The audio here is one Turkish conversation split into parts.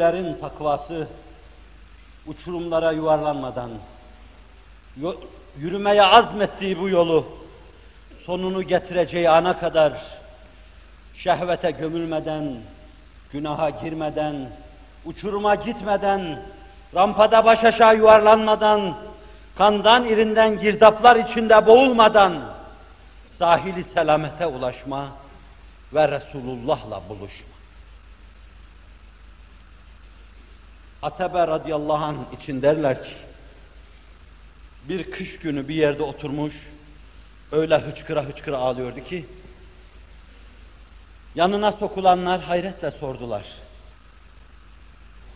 Kutsilerin takvası uçurumlara yuvarlanmadan yürümeye azmettiği bu yolu sonunu getireceği ana kadar şehvete gömülmeden, günaha girmeden, uçuruma gitmeden, rampada baş aşağı yuvarlanmadan, kandan irinden girdaplar içinde boğulmadan sahili selamete ulaşma ve Resulullah'la buluşma. Atebe radıyallahu anh için derler ki, bir kış günü bir yerde oturmuş, öyle hıçkıra hıçkıra ağlıyordu ki, yanına sokulanlar hayretle sordular.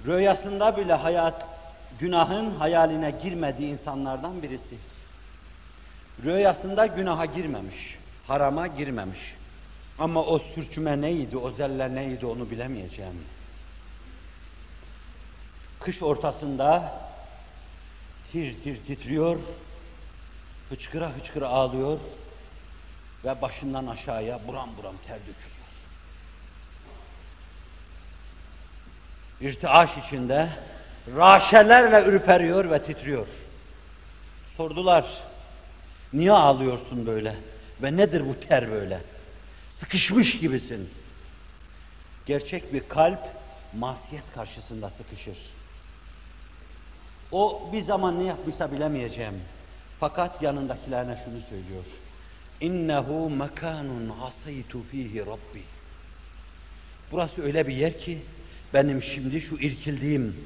Rüyasında bile hayat, günahın hayaline girmediği insanlardan birisi. Rüyasında günaha girmemiş, harama girmemiş. Ama o sürçüme neydi, o zeller neydi onu bilemeyeceğim. Kış ortasında tir tir titriyor, hıçkıra hıçkıra ağlıyor ve başından aşağıya buram buram ter dökülüyor. İrtiaş içinde raşelerle ürperiyor ve titriyor. Sordular, niye ağlıyorsun böyle ve nedir bu ter böyle? Sıkışmış gibisin. Gerçek bir kalp masiyet karşısında sıkışır. O bir zaman ne yapmışsa bilemeyeceğim. Fakat yanındakilerine şunu söylüyor. İnnehu mekanun asaytu fihi rabbi. Burası öyle bir yer ki benim şimdi şu irkildiğim,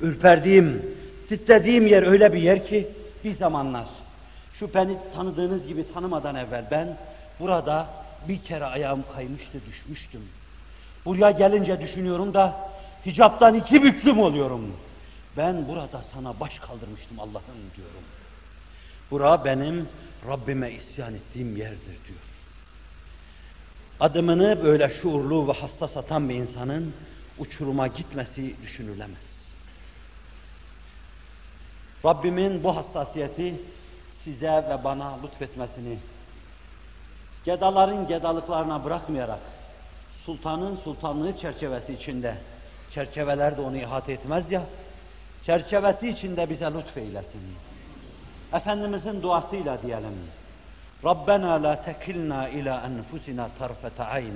ürperdiğim, titrediğim yer öyle bir yer ki bir zamanlar şu beni tanıdığınız gibi tanımadan evvel ben burada bir kere ayağım kaymıştı, düşmüştüm. Buraya gelince düşünüyorum da hicaptan iki büklüm oluyorum. Ben burada sana baş kaldırmıştım Allah'ım diyorum. Bura benim Rabbime isyan ettiğim yerdir diyor. Adımını böyle şuurlu ve hassas atan bir insanın uçuruma gitmesi düşünülemez. Rabbimin bu hassasiyeti size ve bana lütfetmesini, gedaların gedalıklarına bırakmayarak, sultanın sultanlığı çerçevesi içinde, çerçeveler de onu ihate etmez ya, çerçevesi içinde bize lütfeylesin. Efendimizin duasıyla diyelim. Rabbena la tekilna ila enfusina tarfete ayn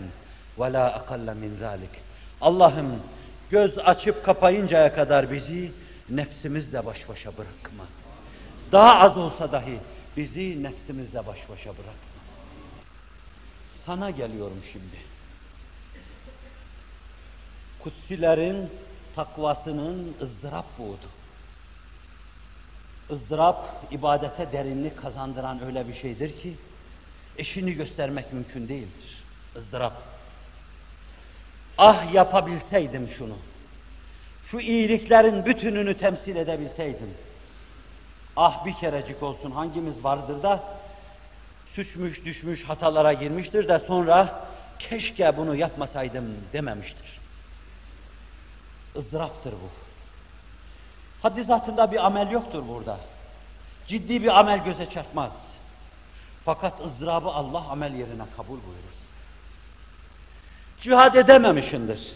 ve la akalle min zalik. Allah'ım göz açıp kapayıncaya kadar bizi nefsimizle baş başa bırakma. Daha az olsa dahi bizi nefsimizle baş başa bırakma. Sana geliyorum şimdi. Kutsilerin takvasının ızdırap buğdu. ızdırap ibadete derinlik kazandıran öyle bir şeydir ki eşini göstermek mümkün değildir. ızdırap. Ah yapabilseydim şunu. Şu iyiliklerin bütününü temsil edebilseydim. Ah bir kerecik olsun hangimiz vardır da suçmuş düşmüş hatalara girmiştir de sonra keşke bunu yapmasaydım dememiştir. Izdıraptır bu. Haddi zatında bir amel yoktur burada. Ciddi bir amel göze çarpmaz. Fakat ızdırabı Allah amel yerine kabul buyurur. Cihad edememişindir.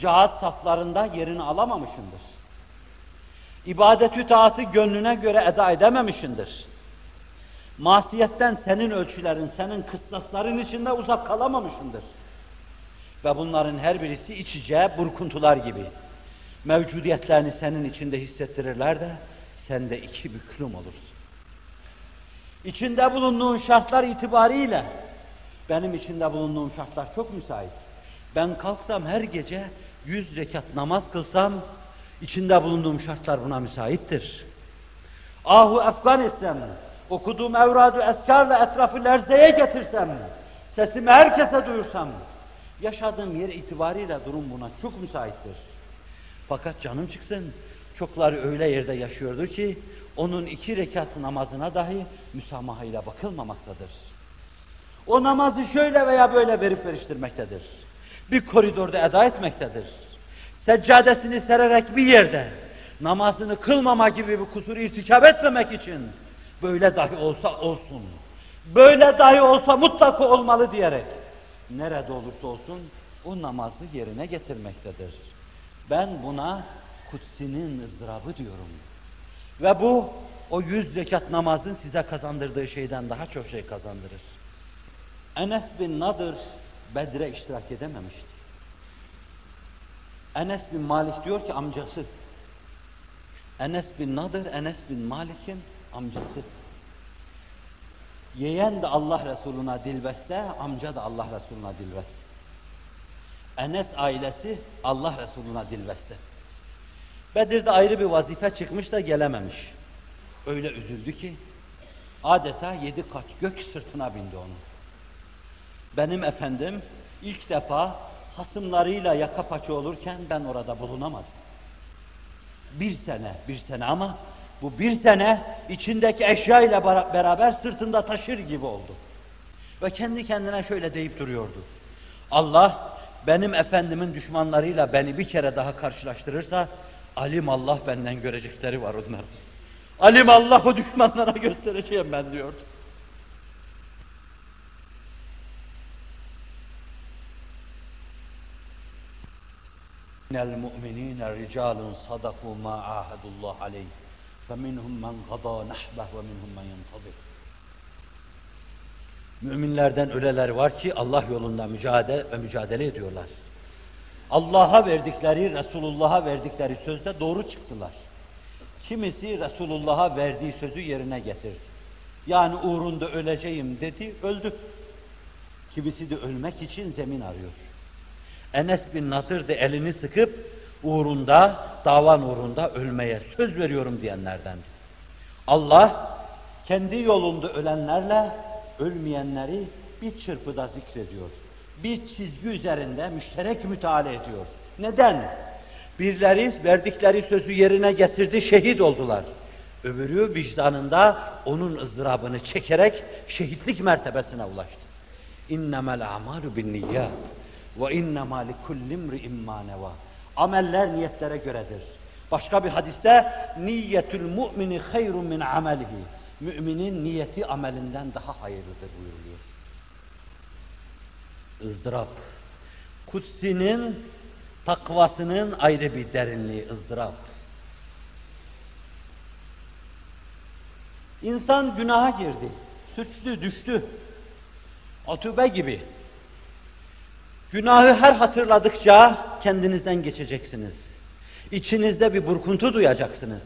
Cihad saflarında yerini alamamışındır. İbadet-ü taatı gönlüne göre eda edememişindir. Masiyetten senin ölçülerin, senin kıssasların içinde uzak kalamamışındır. Ve bunların her birisi içice burkuntular gibi mevcudiyetlerini senin içinde hissettirirler de sen de iki büklüm olursun. İçinde bulunduğun şartlar itibariyle benim içinde bulunduğum şartlar çok müsait. Ben kalksam her gece yüz rekat namaz kılsam içinde bulunduğum şartlar buna müsaittir. Ahu efgan etsem, okuduğum evradu eskarla etrafı lerzeye getirsem, sesimi herkese duyursam, yaşadığım yer itibariyle durum buna çok müsaittir. Fakat canım çıksın, çokları öyle yerde yaşıyordur ki, onun iki rekat namazına dahi müsamahayla bakılmamaktadır. O namazı şöyle veya böyle verip veriştirmektedir. Bir koridorda eda etmektedir. Seccadesini sererek bir yerde namazını kılmama gibi bir kusur irtikap etmemek için böyle dahi olsa olsun, böyle dahi olsa mutlaka olmalı diyerek nerede olursa olsun o namazı yerine getirmektedir. Ben buna kutsinin ızdırabı diyorum. Ve bu o yüz rekat namazın size kazandırdığı şeyden daha çok şey kazandırır. Enes bin Nadır Bedre iştirak edememişti. Enes bin Malik diyor ki amcası. Enes bin Nadır, Enes bin Malik'in amcası. Yeğen de Allah Resuluna dilbeste, amca da Allah Resuluna dilbeste. Enes ailesi Allah Resuluna dilbeste. Bedir'de ayrı bir vazife çıkmış da gelememiş. Öyle üzüldü ki adeta yedi kat gök sırtına bindi onun. Benim efendim ilk defa hasımlarıyla yaka paça olurken ben orada bulunamadım. Bir sene, bir sene ama bu bir sene içindeki eşya ile beraber sırtında taşır gibi oldu. Ve kendi kendine şöyle deyip duruyordu. Allah benim efendimin düşmanlarıyla beni bir kere daha karşılaştırırsa alim Allah benden görecekleri var onlar. Alim Allah o düşmanlara göstereceğim ben diyordu. İnnel mu'minîne ricalun sadaku ma ahadullah aleyh. فَمِنْهُمْ مَنْ قَضَى نَحْبَهُ وَمِنْهُمْ مَنْ يَنْتَظِرُ Müminlerden öyleler var ki Allah yolunda mücadele ve mücadele ediyorlar. Allah'a verdikleri, Resulullah'a verdikleri sözde doğru çıktılar. Kimisi Resulullah'a verdiği sözü yerine getirdi. Yani uğrunda öleceğim dedi, öldü. Kimisi de ölmek için zemin arıyor. Enes bin Nadir de elini sıkıp uğrunda, davan uğrunda ölmeye söz veriyorum diyenlerden. Allah kendi yolunda ölenlerle ölmeyenleri bir çırpıda zikrediyor. Bir çizgi üzerinde müşterek müteala ediyor. Neden? Birleri verdikleri sözü yerine getirdi, şehit oldular. Öbürü vicdanında onun ızdırabını çekerek şehitlik mertebesine ulaştı. İnnemel a'malu bin niyyat ve innema likulli imri'in ma neva. Ameller niyetlere göredir. Başka bir hadiste niyetül mu'mini hayrun min amelihi. Müminin niyeti amelinden daha hayırlıdır buyuruluyor. ızdırap. Kutsinin takvasının ayrı bir derinliği ızdırap. İnsan günaha girdi, suçlu düştü. Atübe gibi. Günahı her hatırladıkça kendinizden geçeceksiniz. İçinizde bir burkuntu duyacaksınız.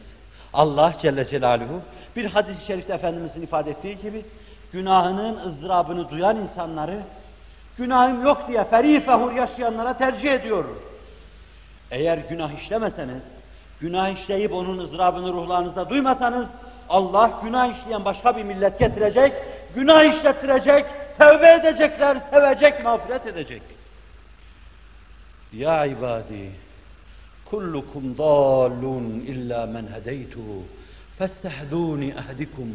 Allah Celle Celaluhu bir hadis-i şerifte Efendimizin ifade ettiği gibi günahının ızdırabını duyan insanları günahım yok diye ferih fehur yaşayanlara tercih ediyor. Eğer günah işlemeseniz, günah işleyip onun ızdırabını ruhlarınızda duymasanız Allah günah işleyen başka bir millet getirecek, günah işlettirecek, tevbe edecekler, sevecek, mağfiret edecek. Ya ibadi, kullukum dallun illa men hedeytuhu, festehduni ehdikum.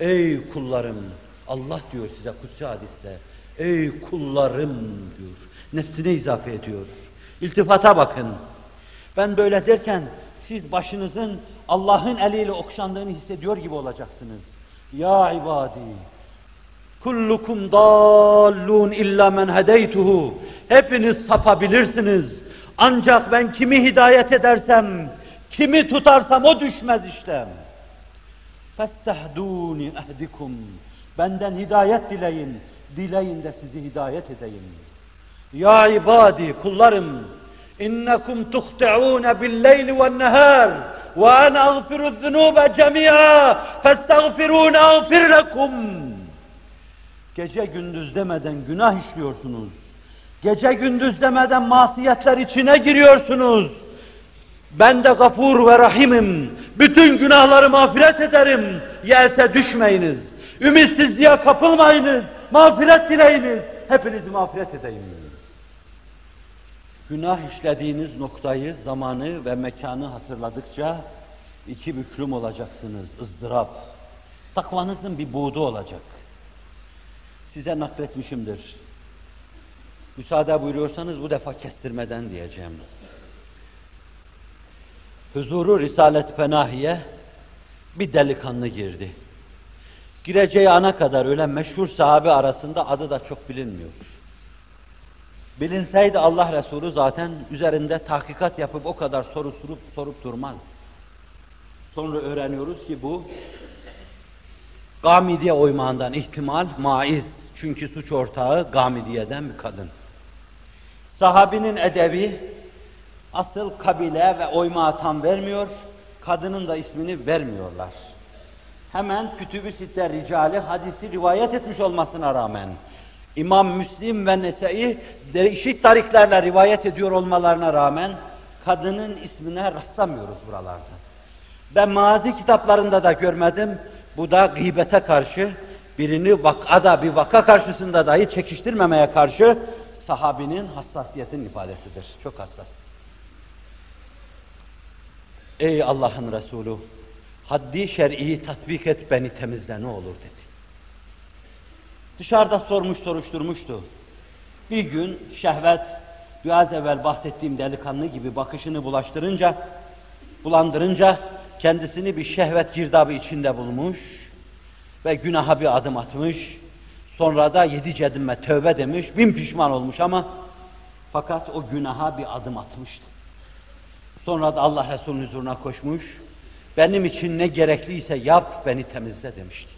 Ey kullarım, Allah diyor size kutsi hadiste, ey kullarım diyor, nefsine izafe ediyor. İltifata bakın. Ben böyle derken siz başınızın Allah'ın eliyle okşandığını hissediyor gibi olacaksınız. Ya ibadi, kullukum dallun illa men hedeytuhu. Hepiniz sapabilirsiniz. Ancak ben kimi hidayet edersem, kimi tutarsam o düşmez işlem. Festehduni ehdikum. Benden hidayet dileyin. Dileyin de sizi hidayet edeyim. Ya ibadi kullarım innekum tuhti'un bil-leyli ve'n-nehar ve ana agfiru'z-zunuba cemi'a festagfirun agfir lekum. Gece gündüz demeden günah işliyorsunuz. Gece gündüz demeden masiyetler içine giriyorsunuz. Ben de gafur ve rahimim. Bütün günahları mağfiret ederim. Yelse düşmeyiniz. Ümitsizliğe kapılmayınız. Mağfiret dileyiniz. Hepinizi mağfiret edeyim. Günah işlediğiniz noktayı, zamanı ve mekanı hatırladıkça iki büklüm olacaksınız, ızdırap. Takvanızın bir buğdu olacak. Size nakletmişimdir. Müsaade buyuruyorsanız bu defa kestirmeden diyeceğim. Huzuru Risalet Penahi'ye bir delikanlı girdi. Gireceği ana kadar öyle meşhur sahabe arasında adı da çok bilinmiyor. Bilinseydi Allah Resulü zaten üzerinde tahkikat yapıp o kadar soru sorup, sorup durmaz. Sonra öğreniyoruz ki bu Gamidiye oymağından ihtimal maiz. Çünkü suç ortağı Gamidiye'den bir kadın. Sahabinin edebi asıl kabile ve oymağı tam vermiyor, kadının da ismini vermiyorlar. Hemen kütüb-ü sitte ricali hadisi rivayet etmiş olmasına rağmen İmam Müslim ve Nese'yi değişik tariklerle rivayet ediyor olmalarına rağmen kadının ismine rastlamıyoruz buralarda. Ben mazi kitaplarında da görmedim. Bu da gıybete karşı birini vakada bir vaka karşısında dahi çekiştirmemeye karşı sahabinin hassasiyetin ifadesidir. Çok hassas. Ey Allah'ın Resulü haddi şer'i tatbik et beni temizle ne olur dedi. Dışarıda sormuş soruşturmuştu. Bir gün şehvet biraz evvel bahsettiğim delikanlı gibi bakışını bulaştırınca, bulandırınca kendisini bir şehvet girdabı içinde bulmuş ve günaha bir adım atmış. Sonra da yedi cedime tövbe demiş, bin pişman olmuş ama fakat o günaha bir adım atmıştı. Sonra da Allah Resulü'nün huzuruna koşmuş, benim için ne gerekliyse yap, beni temizle demişti.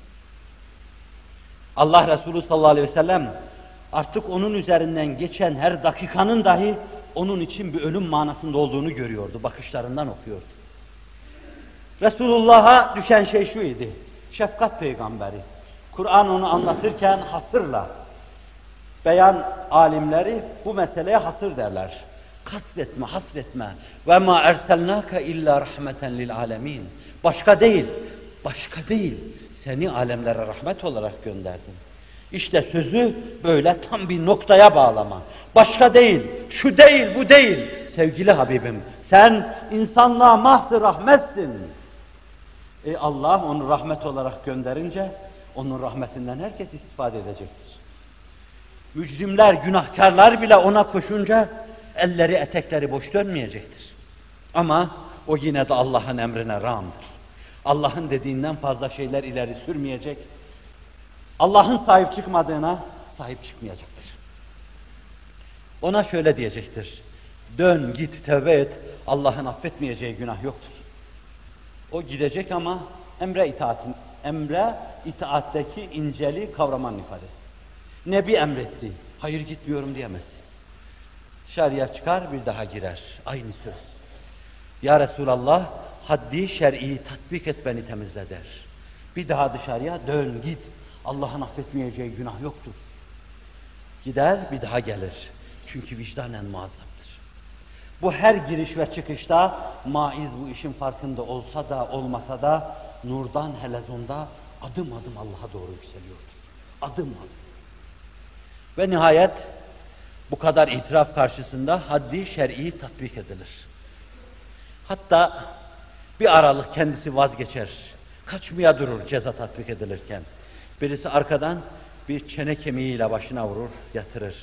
Allah Resulü sallallahu aleyhi ve sellem artık onun üzerinden geçen her dakikanın dahi onun için bir ölüm manasında olduğunu görüyordu, bakışlarından okuyordu. Resulullah'a düşen şey şu idi, şefkat peygamberi. Kur'an onu anlatırken hasırla, beyan alimleri bu meseleye hasır derler. Kasretme, hasretme. Ve ma erselnake illa rahmeten lil alemin. Başka değil, başka değil. Seni alemlere rahmet olarak gönderdim. İşte sözü böyle tam bir noktaya bağlama. Başka değil, şu değil, bu değil. Sevgili Habibim, sen insanlığa mahzı rahmetsin. E Allah onu rahmet olarak gönderince, onun rahmetinden herkes istifade edecektir. Mücrimler, günahkarlar bile ona koşunca elleri etekleri boş dönmeyecektir. Ama o yine de Allah'ın emrine rağmdır. Allah'ın dediğinden fazla şeyler ileri sürmeyecek. Allah'ın sahip çıkmadığına sahip çıkmayacaktır. Ona şöyle diyecektir. Dön git tevbe et. Allah'ın affetmeyeceği günah yoktur. O gidecek ama emre itaatin, emre itaatteki inceli kavraman ifadesi. Nebi emretti. Hayır gitmiyorum diyemezsin. Dışarıya çıkar bir daha girer. Aynı söz. Ya Resulallah haddi şer'i tatbik et beni temizle der. Bir daha dışarıya dön git. Allah'ın affetmeyeceği günah yoktur. Gider bir daha gelir. Çünkü vicdanen muazzamdır. Bu her giriş ve çıkışta maiz bu işin farkında olsa da olmasa da nurdan helezonda adım adım Allah'a doğru yükseliyordur. Adım adım. Ve nihayet bu kadar itiraf karşısında haddi şer'i tatbik edilir. Hatta bir aralık kendisi vazgeçer. Kaçmaya durur ceza tatbik edilirken. Birisi arkadan bir çene kemiğiyle başına vurur, yatırır.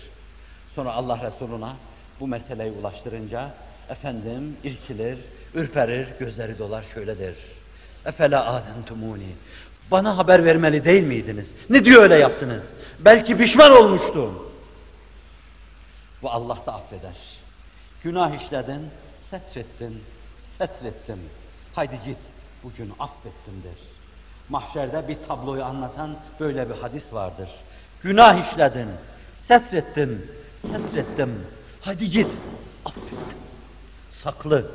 Sonra Allah Resuluna bu meseleyi ulaştırınca efendim irkilir, ürperir, gözleri dolar şöyle der. Efela adentumuni. Bana haber vermeli değil miydiniz? Ne diyor öyle yaptınız? Belki pişman olmuştum. Bu Allah da affeder. Günah işledin, setrettin, setrettim. Haydi git, bugün affettim der. Mahşerde bir tabloyu anlatan böyle bir hadis vardır. Günah işledin, setrettin, setrettim. Hadi git, affettim. Saklı,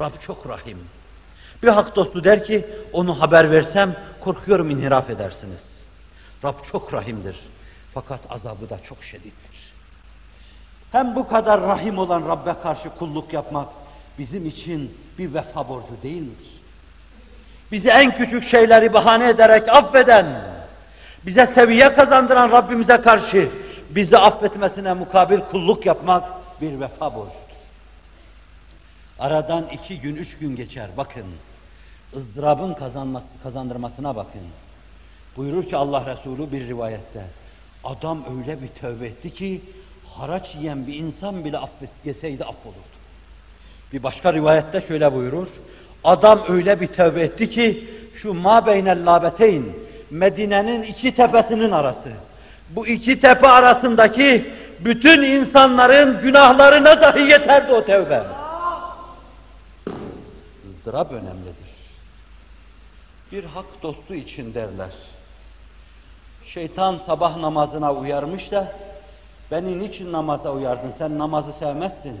Rab çok rahim. Bir hak dostu der ki, onu haber versem korkuyorum inhiraf edersiniz. Rab çok rahimdir. Fakat azabı da çok şiddettir. Hem bu kadar rahim olan Rabbe karşı kulluk yapmak bizim için bir vefa borcu değil midir? Bizi en küçük şeyleri bahane ederek affeden, bize seviye kazandıran Rabbimize karşı bizi affetmesine mukabil kulluk yapmak bir vefa borcudur. Aradan iki gün, üç gün geçer. Bakın, ızdırabın kazanması, kazandırmasına bakın. Buyurur ki Allah Resulü bir rivayette, adam öyle bir tövbe etti ki, haraç yiyen bir insan bile affetseydi affolurdu. Bir başka rivayette şöyle buyurur, adam öyle bir tövbe etti ki, şu ma beynel labeteyn, Medine'nin iki tepesinin arası, bu iki tepe arasındaki bütün insanların günahlarına dahi yeterdi o tevbe. ızdırap önemlidir. Bir hak dostu için derler. Şeytan sabah namazına uyarmış da, beni niçin namaza uyardın, sen namazı sevmezsin.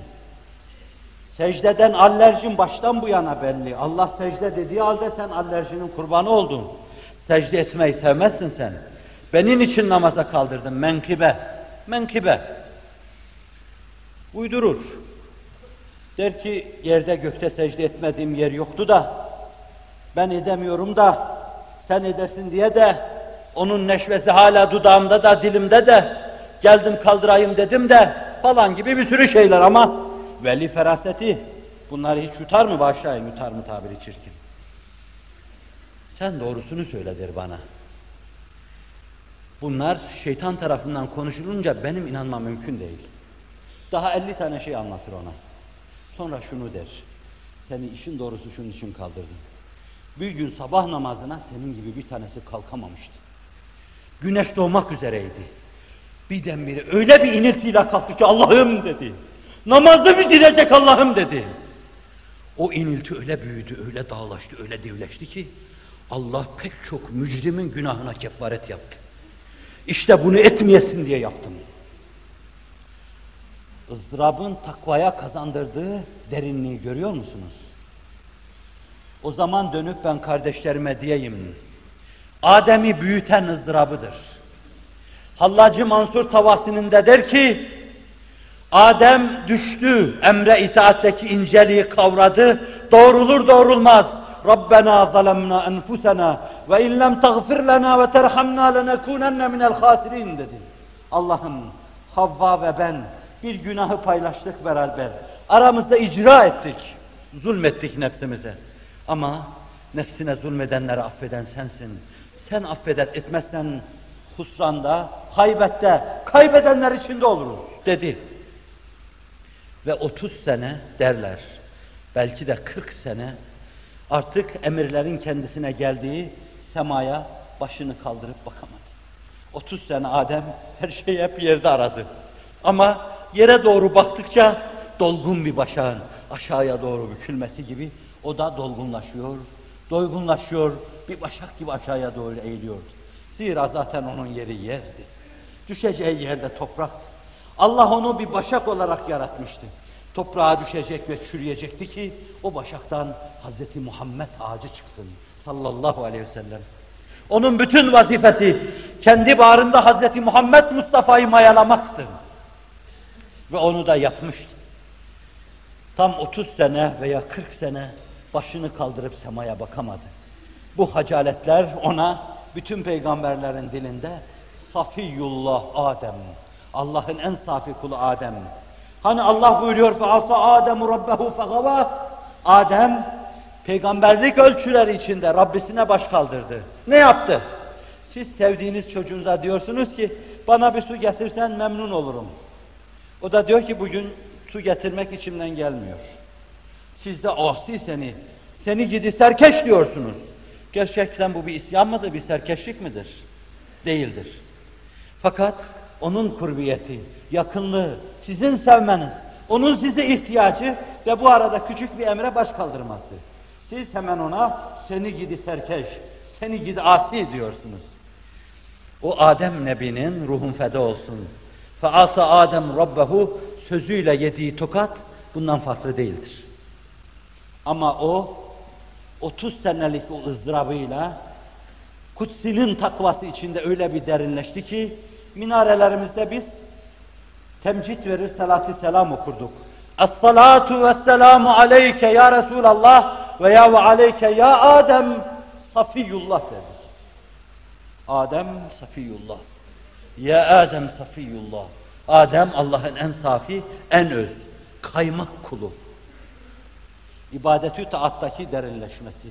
Secdeden alerjin baştan bu yana belli. Allah secde dediği halde sen alerjinin kurbanı oldun. Secde etmeyi sevmezsin sen. Benim için namaza kaldırdın, menkıbe, menkıbe. Uydurur. Der ki yerde gökte secde etmediğim yer yoktu da ben edemiyorum da sen edersin diye de onun neşvesi hala dudağımda da dilimde de geldim kaldırayım dedim de falan gibi bir sürü şeyler ama veli feraseti bunları hiç yutar mı başlayın yutar mı tabiri çirkin. Sen doğrusunu söyle bana. Bunlar şeytan tarafından konuşulunca benim inanmam mümkün değil. Daha 50 tane şey anlatır ona. Sonra şunu der. Seni işin doğrusu şunun için kaldırdım. Bir gün sabah namazına senin gibi bir tanesi kalkamamıştı. Güneş doğmak üzereydi. Birdenbire öyle bir iniltiyle kalktı ki Allah'ım dedi. Namazda bitirecek Allah'ım dedi. O inilti öyle büyüdü, öyle dağlaştı, öyle devleşti ki Allah pek çok mücrimin günahına kefaret yaptı. İşte bunu etmeyesin diye yaptım. ızdırabın takvaya kazandırdığı derinliği görüyor musunuz? O zaman dönüp ben kardeşlerime diyeyim. Adem'i büyüten ızdırabıdır. Hallacı Mansur Tavasi'ninde der ki, Adem düştü, emre itaatteki inceliği kavradı, doğrulur doğrulmaz. Rabbena zalemna enfusena ve illem tagfir lena ve terhamna lenekunenne minel hasirin dedi. Allah'ım Havva ve ben bir günahı paylaştık beraber. Aramızda icra ettik. Zulmettik nefsimize. Ama nefsine zulmedenleri affeden sensin. Sen affedet etmezsen husranda, haybette, kaybedenler içinde oluruz dedi. Ve 30 sene derler, belki de 40 sene artık emirlerin kendisine geldiği semaya başını kaldırıp bakamadı. 30 sene Adem her şeyi hep yerde aradı. Ama yere doğru baktıkça dolgun bir başağın aşağıya doğru bükülmesi gibi o da dolgunlaşıyor, doygunlaşıyor, bir başak gibi aşağıya doğru eğiliyordu. Zira zaten onun yeri yerdi. Düşeceği yerde topraktı. Allah onu bir başak olarak yaratmıştı. Toprağa düşecek ve çürüyecekti ki o başaktan Hazreti Muhammed ağacı çıksın sallallahu aleyhi ve sellem. Onun bütün vazifesi kendi bağrında Hazreti Muhammed Mustafa'yı mayalamaktı. Ve onu da yapmıştı. Tam 30 sene veya 40 sene başını kaldırıp semaya bakamadı. Bu hacaletler ona bütün peygamberlerin dilinde Safiyullah Adem, Allah'ın en safi kulu Adem. Hani Allah buyuruyor فَعَصَ آدَمُ رَبَّهُ فَغَوَى Adem peygamberlik ölçüleri içinde Rabbisine baş kaldırdı. Ne yaptı? Siz sevdiğiniz çocuğunuza diyorsunuz ki bana bir su getirsen memnun olurum. O da diyor ki bugün su getirmek içimden gelmiyor. Siz de asi seni, seni gidi serkeş diyorsunuz. Gerçekten bu bir isyan mıdır, bir serkeşlik midir? Değildir. Fakat onun kurbiyeti, yakınlığı, sizin sevmeniz, onun size ihtiyacı ve bu arada küçük bir emre baş kaldırması. Siz hemen ona seni gidi serkeş, seni gidi asi diyorsunuz. O Adem Nebi'nin ruhun feda olsun. Faasa Adem Rabbehu sözüyle yediği tokat bundan farklı değildir. Ama o 30 senelik o ızdırabıyla Kutsi'nin takvası içinde öyle bir derinleşti ki minarelerimizde biz temcit verir salatı selam okurduk. Es-salatu ve selamu aleyke ya Resulallah ve ya ve aleyke ya Adem Safiyullah dedik. Adem Safiyullah. Ya Adem Safiyullah. Adem Allah'ın en safi, en öz, kaymak kulu. İbadetü taattaki derinleşmesi.